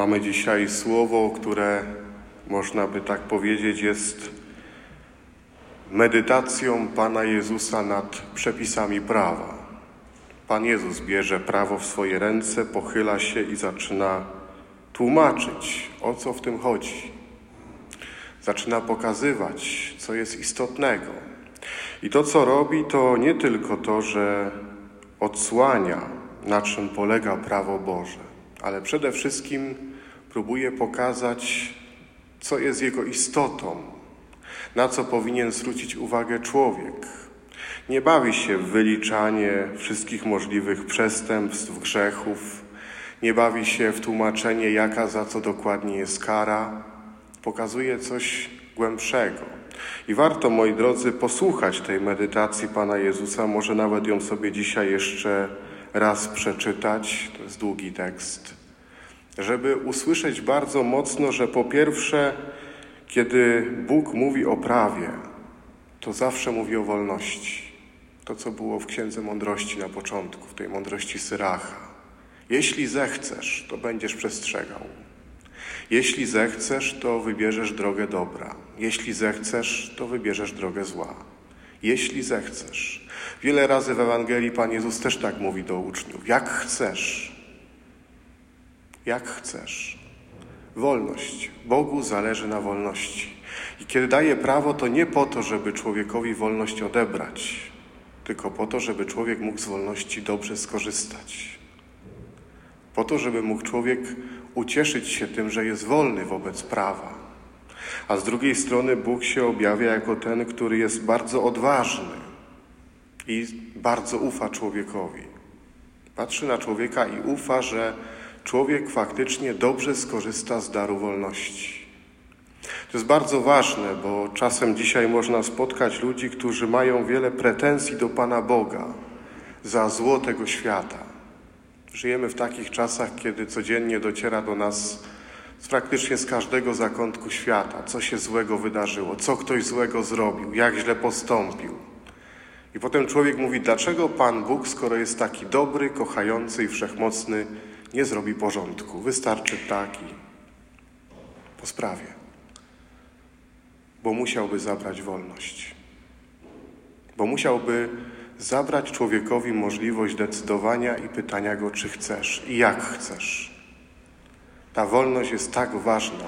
Mamy dzisiaj słowo, które można by tak powiedzieć jest medytacją Pana Jezusa nad przepisami prawa. Pan Jezus bierze prawo w swoje ręce, pochyla się i zaczyna tłumaczyć, o co w tym chodzi. Zaczyna pokazywać, co jest istotnego. I to, co robi, to nie tylko to, że odsłania, na czym polega prawo Boże, ale przede wszystkim próbuje pokazać, co jest jego istotą, na co powinien zwrócić uwagę człowiek. Nie bawi się w wyliczanie wszystkich możliwych przestępstw, grzechów, nie bawi się w tłumaczenie, jaka za co dokładnie jest kara. Pokazuje coś głębszego. I warto, moi drodzy, posłuchać tej medytacji Pana Jezusa, może nawet ją sobie dzisiaj jeszcze raz przeczytać. To jest długi tekst. Żeby usłyszeć bardzo mocno, że po pierwsze, kiedy Bóg mówi o prawie, to zawsze mówi o wolności. To, co było w Księdze Mądrości na początku, w tej mądrości Syracha. Jeśli zechcesz, to będziesz przestrzegał. Jeśli zechcesz, to wybierzesz drogę dobra. Jeśli zechcesz, to wybierzesz drogę zła. Jeśli zechcesz. Wiele razy w Ewangelii Pan Jezus też tak mówi do uczniów. Jak chcesz. Jak chcesz. Wolność. Bogu zależy na wolności. I kiedy daje prawo, to nie po to, żeby człowiekowi wolność odebrać, tylko po to, żeby człowiek mógł z wolności dobrze skorzystać. Po to, żeby mógł człowiek ucieszyć się tym, że jest wolny wobec prawa. A z drugiej strony Bóg się objawia jako ten, który jest bardzo odważny i bardzo ufa człowiekowi. Patrzy na człowieka i ufa, że człowiek faktycznie dobrze skorzysta z daru wolności. To jest bardzo ważne, bo czasem dzisiaj można spotkać ludzi, którzy mają wiele pretensji do Pana Boga za zło tego świata. Żyjemy w takich czasach, kiedy codziennie dociera do nas praktycznie z każdego zakątku świata, co się złego wydarzyło, co ktoś złego zrobił, jak źle postąpił. I potem człowiek mówi, dlaczego Pan Bóg, skoro jest taki dobry, kochający i wszechmocny, nie zrobi porządku. Wystarczy taki po sprawie, bo musiałby zabrać wolność, bo musiałby zabrać człowiekowi możliwość decydowania i pytania go, czy chcesz i jak chcesz. Ta wolność jest tak ważna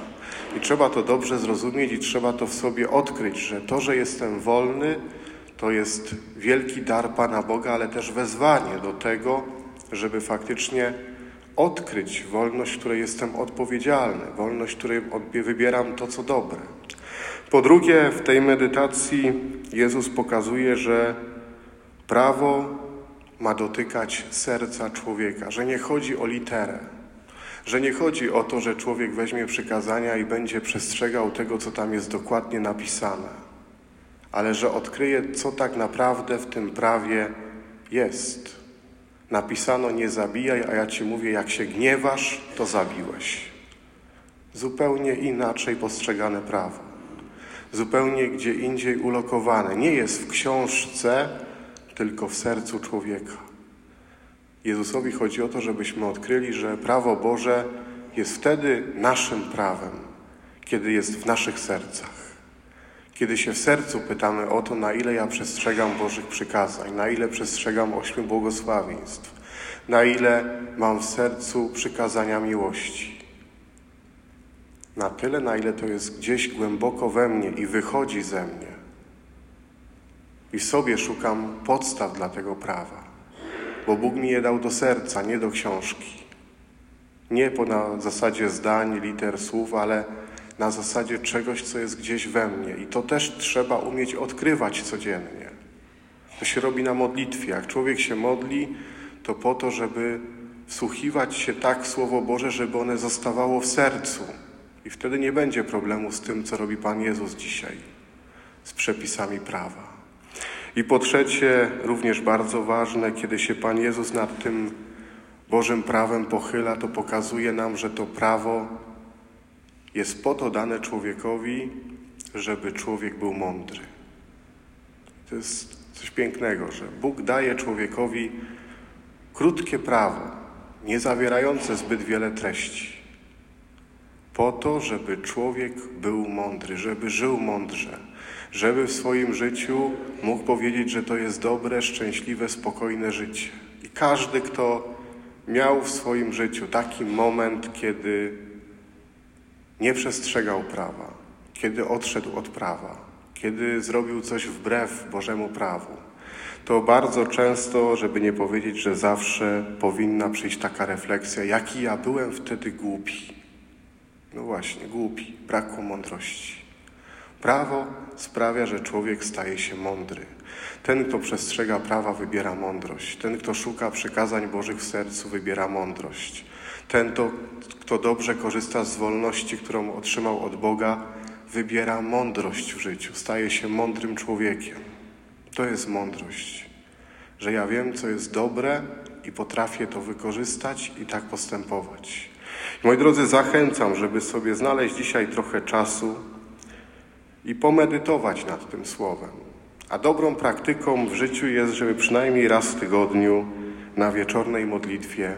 i trzeba to dobrze zrozumieć i trzeba to w sobie odkryć, że to, że jestem wolny, to jest wielki dar Pana Boga, ale też wezwanie do tego, żeby faktycznie odkryć wolność, której jestem odpowiedzialny, wolność, której wybieram to, co dobre. Po drugie, w tej medytacji Jezus pokazuje, że prawo ma dotykać serca człowieka, że nie chodzi o literę, że nie chodzi o to, że człowiek weźmie przykazania i będzie przestrzegał tego, co tam jest dokładnie napisane, ale że odkryje, co tak naprawdę w tym prawie jest. Napisano nie zabijaj, a ja ci mówię, jak się gniewasz, to zabiłeś. Zupełnie inaczej postrzegane prawo. Zupełnie gdzie indziej ulokowane. Nie jest w książce, tylko w sercu człowieka. Jezusowi chodzi o to, żebyśmy odkryli, że prawo Boże jest wtedy naszym prawem, kiedy jest w naszych sercach. Kiedy się w sercu pytamy o to, na ile ja przestrzegam Bożych przykazań, na ile przestrzegam ośmiu błogosławieństw, na ile mam w sercu przykazania miłości. Na tyle, na ile to jest gdzieś głęboko we mnie i wychodzi ze mnie. I sobie szukam podstaw dla tego prawa, bo Bóg mi je dał do serca, nie do książki. Nie po na zasadzie zdań, liter, słów, ale na zasadzie czegoś, co jest gdzieś we mnie. I to też trzeba umieć odkrywać codziennie. To się robi na modlitwie. Jak człowiek się modli, to po to, żeby wsłuchiwać się tak w Słowo Boże, żeby one zostawało w sercu. I wtedy nie będzie problemu z tym, co robi Pan Jezus dzisiaj, z przepisami prawa. I po trzecie, również bardzo ważne, kiedy się Pan Jezus nad tym Bożym prawem pochyla, to pokazuje nam, że to prawo jest po to dane człowiekowi, żeby człowiek był mądry. To jest coś pięknego, że Bóg daje człowiekowi krótkie prawo, nie zawierające zbyt wiele treści, Po to, żeby człowiek był mądry, żeby żył mądrze, żeby w swoim życiu mógł powiedzieć, że to jest dobre, szczęśliwe, spokojne życie. I każdy, kto miał w swoim życiu taki moment, kiedy nie przestrzegał prawa, kiedy odszedł od prawa, kiedy zrobił coś wbrew Bożemu prawu, to bardzo często, żeby nie powiedzieć, że zawsze powinna przyjść taka refleksja, jaki ja byłem wtedy głupi. No właśnie, głupi, brakło mądrości. Prawo sprawia, że człowiek staje się mądry. Ten, kto przestrzega prawa, wybiera mądrość. Ten, kto szuka przykazań Bożych w sercu, wybiera mądrość. Ten, kto, kto dobrze korzysta z wolności, którą otrzymał od Boga, wybiera mądrość w życiu, staje się mądrym człowiekiem. To jest mądrość, że ja wiem, co jest dobre i potrafię to wykorzystać i tak postępować. Moi drodzy, zachęcam, żeby sobie znaleźć dzisiaj trochę czasu i pomedytować nad tym słowem. A dobrą praktyką w życiu jest, żeby przynajmniej raz w tygodniu na wieczornej modlitwie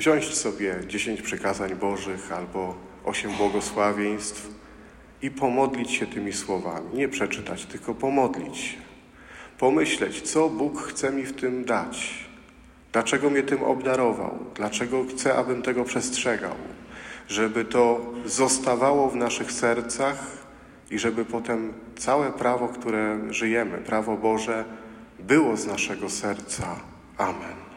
wziąć sobie dziesięć przykazań Bożych albo osiem błogosławieństw i pomodlić się tymi słowami. Nie przeczytać, tylko pomodlić się. Pomyśleć, co Bóg chce mi w tym dać. Dlaczego mnie tym obdarował? Dlaczego chce, abym tego przestrzegał? Żeby to zostawało w naszych sercach i żeby potem całe prawo, które żyjemy, prawo Boże, było z naszego serca. Amen.